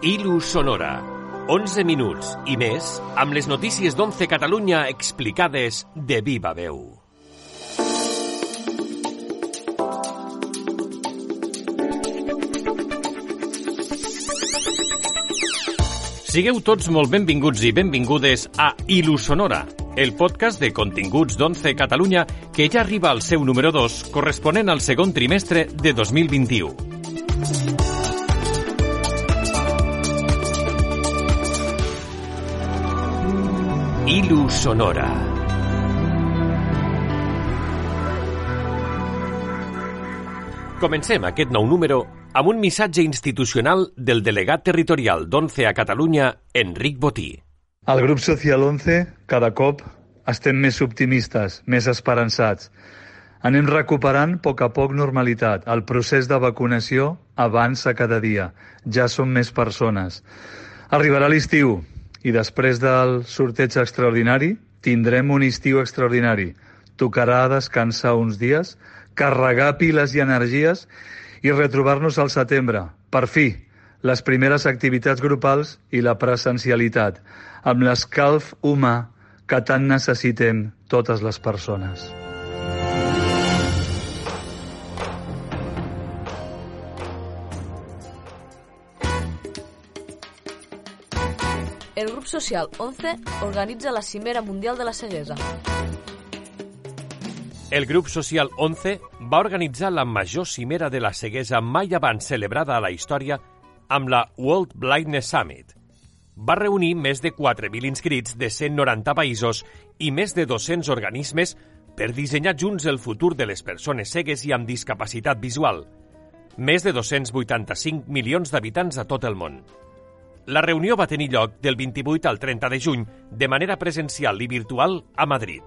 Ilu Sonora. 11 minuts i més amb les notícies d'11 Catalunya explicades de viva veu. Sigueu tots molt benvinguts i benvingudes a Ilu Sonora, el podcast de continguts d'11 Catalunya que ja arriba al seu número 2, corresponent al segon trimestre de 2021. Ilu Sonora. Comencem aquest nou número amb un missatge institucional del delegat territorial d'11 a Catalunya, Enric Botí. Al grup Social 11, cada cop estem més optimistes, més esperançats. Anem recuperant a poc a poc normalitat. El procés de vacunació avança cada dia. Ja som més persones. Arribarà l'estiu i després del sorteig extraordinari tindrem un estiu extraordinari. Tocarà descansar uns dies, carregar piles i energies i retrobar-nos al setembre. Per fi, les primeres activitats grupals i la presencialitat, amb l'escalf humà que tant necessitem totes les persones. El grup social 11 organitza la Cimera Mundial de la Ceguesa. El grup social 11 va organitzar la major cimera de la ceguesa mai abans celebrada a la història amb la World Blindness Summit. Va reunir més de 4.000 inscrits de 190 països i més de 200 organismes per dissenyar junts el futur de les persones cegues i amb discapacitat visual. Més de 285 milions d'habitants a tot el món. La reunió va tenir lloc del 28 al 30 de juny de manera presencial i virtual a Madrid.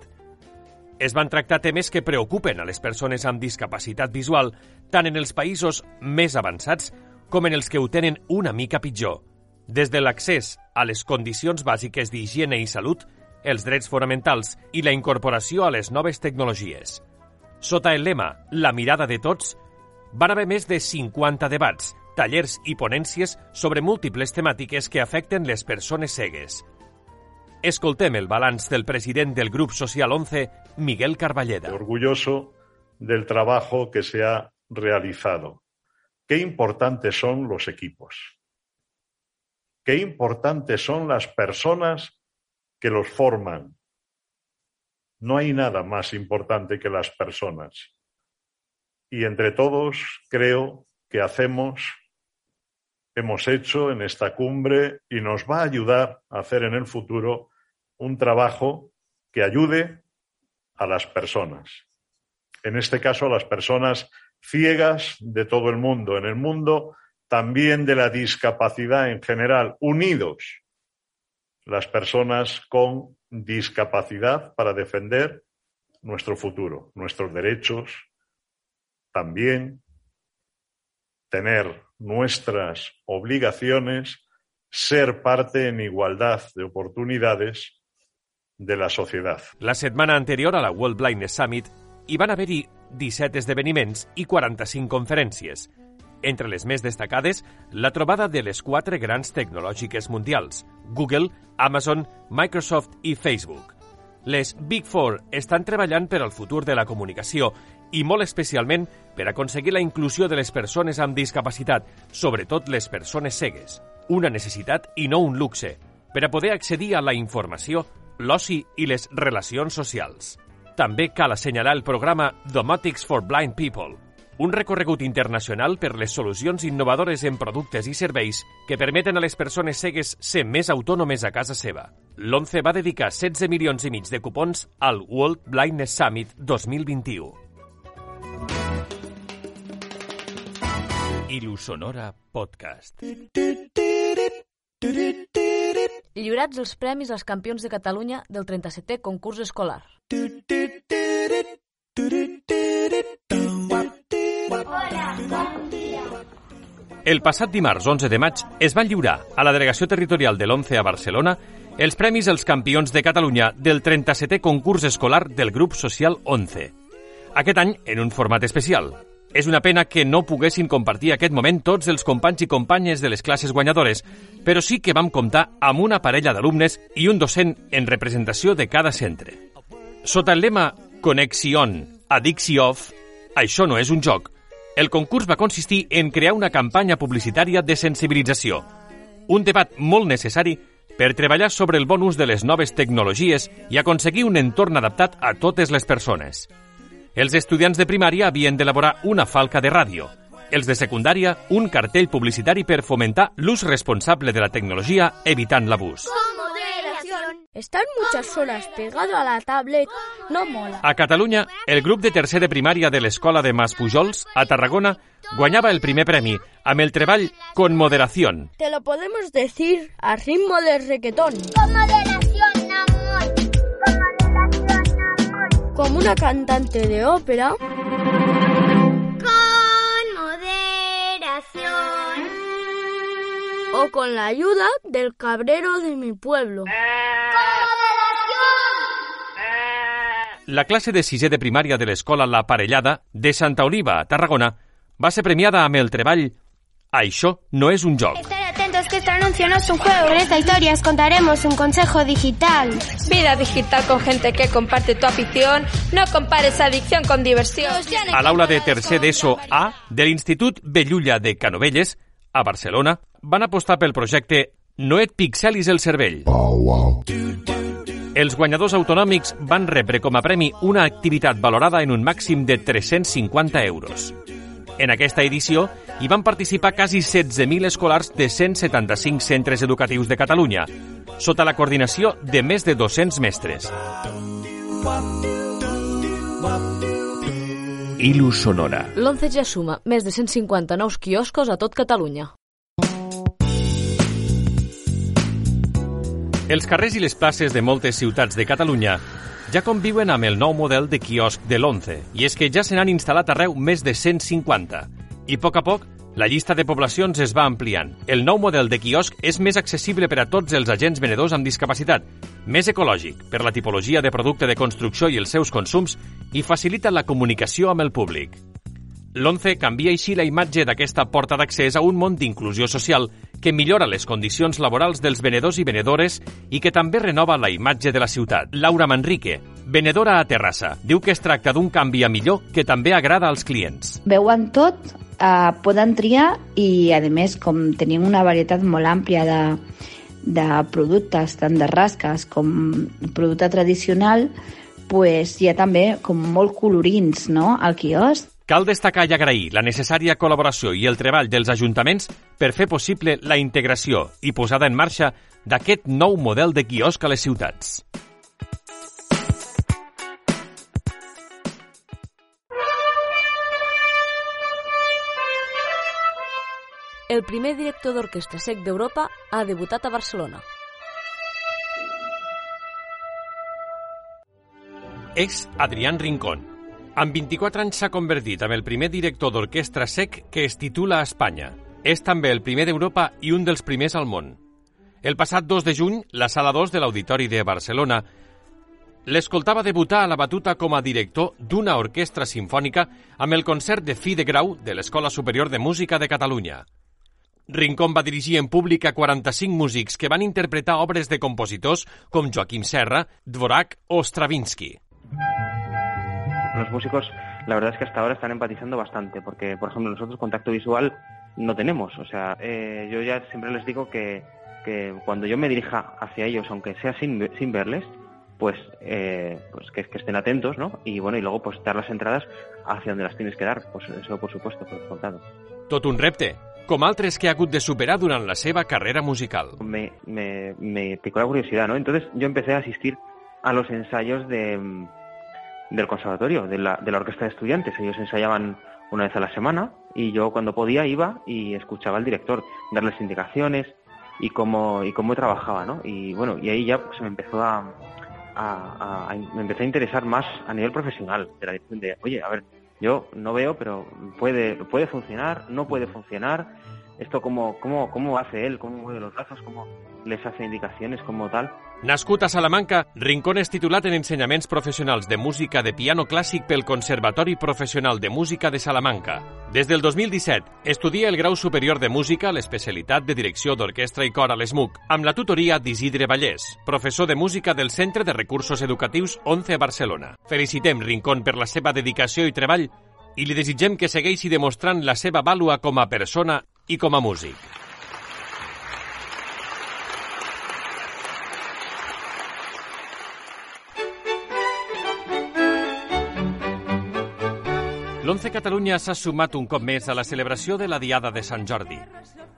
Es van tractar temes que preocupen a les persones amb discapacitat visual tant en els països més avançats com en els que ho tenen una mica pitjor. Des de l'accés a les condicions bàsiques d'higiene i salut, els drets fonamentals i la incorporació a les noves tecnologies. Sota el lema La mirada de tots, van haver més de 50 debats, tallers i ponències sobre múltiples temàtiques que afecten les persones cegues. Escoltem el balanç del president del Grup Social 11, Miguel Carballeda. Orgulloso del trabajo que se ha realizado. Qué importantes son los equipos. Qué importantes son las personas que los forman. No hay nada más importante que las personas. Y entre todos creo que hacemos hemos hecho en esta cumbre y nos va a ayudar a hacer en el futuro un trabajo que ayude a las personas. En este caso, a las personas ciegas de todo el mundo, en el mundo también de la discapacidad en general, unidos las personas con discapacidad para defender nuestro futuro, nuestros derechos, también tener nuestras obligaciones, ser parte en igualdad de oportunidades de la sociedad. La setmana anterior a la World Blindness Summit hi van haver-hi 17 esdeveniments i 45 conferències. Entre les més destacades, la trobada de les quatre grans tecnològiques mundials, Google, Amazon, Microsoft i Facebook. Les Big Four estan treballant per al futur de la comunicació i molt especialment per aconseguir la inclusió de les persones amb discapacitat, sobretot les persones cegues. Una necessitat i no un luxe, per a poder accedir a la informació, l'oci i les relacions socials. També cal assenyalar el programa Domotics for Blind People, un recorregut internacional per les solucions innovadores en productes i serveis que permeten a les persones cegues ser més autònomes a casa seva. L'ONCE va dedicar 16 milions i mig de cupons al World Blindness Summit 2021. Ilu Sonora Podcast. Lliurats els premis als campions de Catalunya del 37è concurs escolar. El passat dimarts 11 de maig es van lliurar a la delegació territorial de l'11 a Barcelona els premis als campions de Catalunya del 37è concurs escolar del grup social 11. Aquest any en un format especial. És una pena que no poguessin compartir aquest moment tots els companys i companyes de les classes guanyadores, però sí que vam comptar amb una parella d'alumnes i un docent en representació de cada centre. Sota el lema Connexion, Off, això no és un joc, el concurs va consistir en crear una campanya publicitària de sensibilització, un debat molt necessari per treballar sobre el bon ús de les noves tecnologies i aconseguir un entorn adaptat a totes les persones. Els estudiants de primària havien d'elaborar una falca de ràdio, els de secundària un cartell publicitari per fomentar l'ús responsable de la tecnologia evitant l'abús. Estar muchas horas pegado a la tablet no mola. A Catalunya, el grup de tercer de primària de l'escola de Mas Pujols, a Tarragona, guanyava el primer premi amb el treball Con Moderación. Te lo podemos decir a ritmo de reggaetón. Con moderación, Como una cantante de ópera. Con moderación. O con la ayuda del cabrero de mi pueblo. La classe de sisè de primària de l'escola La Parellada, de Santa Oliva, a Tarragona, va ser premiada amb el treball Això no és un joc. Atentos que este anuncio no es un juego. En esta historia os contaremos un consejo digital. Vida digital con gente que comparte tu afición. No compares adicción con diversión. A l'aula de tercer d'ESO A de l'Institut Bellulla de Canovelles, a Barcelona, van apostar pel projecte No et pixelis el cervell. Els guanyadors autonòmics van rebre com a premi una activitat valorada en un màxim de 350 euros. En aquesta edició hi van participar quasi 16.000 escolars de 175 centres educatius de Catalunya, sota la coordinació de més de 200 mestres. Ilus Sonora. L'11 ja suma més de 150 nous quioscos a tot Catalunya. Els carrers i les places de moltes ciutats de Catalunya ja conviuen amb el nou model de quiosc de l'11, i és que ja se n'han instal·lat arreu més de 150. I a poc a poc, la llista de poblacions es va ampliant. El nou model de quiosc és més accessible per a tots els agents venedors amb discapacitat, més ecològic per la tipologia de producte de construcció i els seus consums i facilita la comunicació amb el públic. L'11 canvia així la imatge d'aquesta porta d'accés a un món d'inclusió social que millora les condicions laborals dels venedors i venedores i que també renova la imatge de la ciutat. Laura Manrique, venedora a Terrassa, diu que es tracta d'un canvi a millor que també agrada als clients. Veuen tot, eh, poden triar i, a més, com tenim una varietat molt àmplia de, de productes, tant de rasques com producte tradicional, pues, hi ha també com molt colorins no, al quiosc Cal destacar i agrair la necessària col·laboració i el treball dels ajuntaments per fer possible la integració i posada en marxa d'aquest nou model de quiosc a les ciutats. El primer director d'orquestra sec d'Europa ha debutat a Barcelona. És Adrián Rincón, amb 24 anys s'ha convertit en el primer director d'orquestra sec que es titula a Espanya. És també el primer d'Europa i un dels primers al món. El passat 2 de juny, la sala 2 de l'Auditori de Barcelona l'escoltava debutar a la batuta com a director d'una orquestra sinfònica amb el concert de fi de grau de l'Escola Superior de Música de Catalunya. Rincón va dirigir en públic a 45 músics que van interpretar obres de compositors com Joaquim Serra, Dvorak o Stravinsky. Los músicos, la verdad es que hasta ahora están empatizando bastante, porque, por ejemplo, nosotros contacto visual no tenemos. O sea, eh, yo ya siempre les digo que, que, cuando yo me dirija hacia ellos, aunque sea sin, sin verles, pues, eh, pues que, que, estén atentos, ¿no? Y bueno, y luego pues dar las entradas hacia donde las tienes que dar. Pues eso, por supuesto, por contado. Tot un repte, com altres que ha hagut de superar durant la seva carrera musical. Me, me, me picó la curiosidad, ¿no? Entonces yo empecé a asistir a los ensayos de del conservatorio, de la, de la orquesta de estudiantes. Ellos ensayaban una vez a la semana y yo cuando podía iba y escuchaba al director darles indicaciones y cómo, y cómo trabajaba, ¿no? Y bueno, y ahí ya pues, me empezó a, me empecé a interesar más a nivel profesional de la dirección de, oye, a ver, yo no veo, pero puede, puede funcionar, no puede funcionar, esto cómo, cómo, cómo hace él, cómo mueve los brazos, cómo les hace indicaciones, como tal. Nascut a Salamanca, Rincón és titulat en ensenyaments professionals de música de piano clàssic pel Conservatori Professional de Música de Salamanca. Des del 2017, estudia el grau superior de música, l'especialitat de direcció d'orquestra i cor a l'ESMUC, amb la tutoria d'Isidre Vallès, professor de música del Centre de Recursos Educatius 11 a Barcelona. Felicitem Rincón per la seva dedicació i treball i li desitgem que segueixi demostrant la seva vàlua com a persona i com a músic. L'11 Catalunya s'ha sumat un cop més a la celebració de la Diada de Sant Jordi.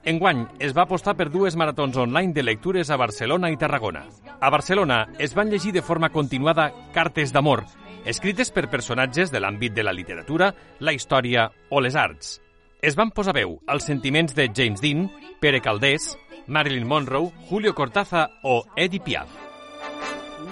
Enguany es va apostar per dues maratons online de lectures a Barcelona i Tarragona. A Barcelona es van llegir de forma continuada cartes d'amor, escrites per personatges de l'àmbit de la literatura, la història o les arts. Es van posar veu als sentiments de James Dean, Pere Caldés, Marilyn Monroe, Julio Cortázar o Eddie Piaf.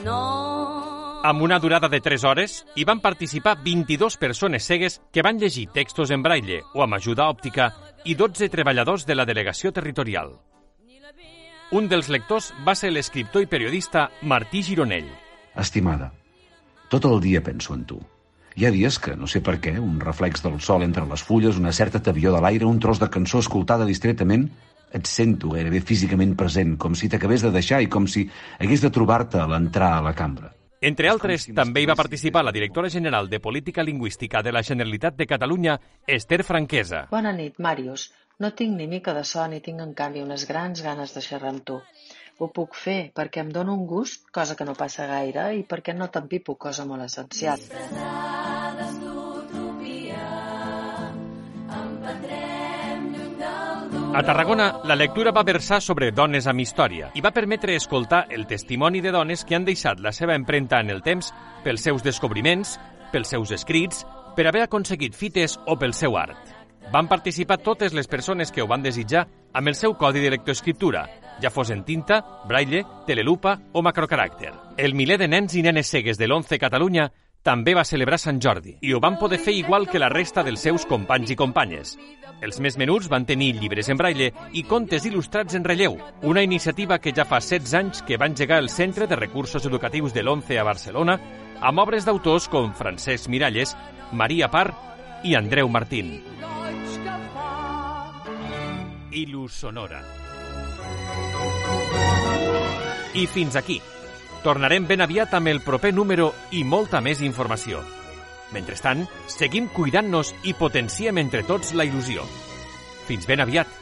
No. Amb una durada de 3 hores, hi van participar 22 persones cegues que van llegir textos en braille o amb ajuda òptica i 12 treballadors de la delegació territorial. Un dels lectors va ser l'escriptor i periodista Martí Gironell. Estimada, tot el dia penso en tu. Hi ha dies que, no sé per què, un reflex del sol entre les fulles, una certa tavió de l'aire, un tros de cançó escoltada distretament, et sento gairebé físicament present, com si t'acabés de deixar i com si hagués de trobar-te a l'entrar a la cambra. Entre altres, també hi va participar la directora general de Política Lingüística de la Generalitat de Catalunya, Esther Franquesa. Bona nit, Màrius. No tinc ni mica de son i tinc, en canvi, unes grans ganes de xerrar amb tu. Ho puc fer perquè em dóna un gust, cosa que no passa gaire, i perquè no t'empipo, cosa molt essencial. A Tarragona, la lectura va versar sobre dones amb història i va permetre escoltar el testimoni de dones que han deixat la seva empremta en el temps pels seus descobriments, pels seus escrits, per haver aconseguit fites o pel seu art. Van participar totes les persones que ho van desitjar amb el seu codi de lectoescriptura, ja fos en tinta, braille, telelupa o macrocaràcter. El miler de nens i nenes cegues de l'11 Catalunya també va celebrar Sant Jordi i ho van poder fer igual que la resta dels seus companys i companyes. Els més menuts van tenir llibres en braille i contes il·lustrats en relleu, una iniciativa que ja fa 16 anys que va engegar el Centre de Recursos Educatius de l'ONCE a Barcelona amb obres d'autors com Francesc Miralles, Maria Par i Andreu Martín. Il·lus Sonora. I fins aquí. Tornarem ben aviat amb el proper número i molta més informació. Mentrestant, seguim cuidant-nos i potenciem entre tots la il·lusió. Fins ben aviat!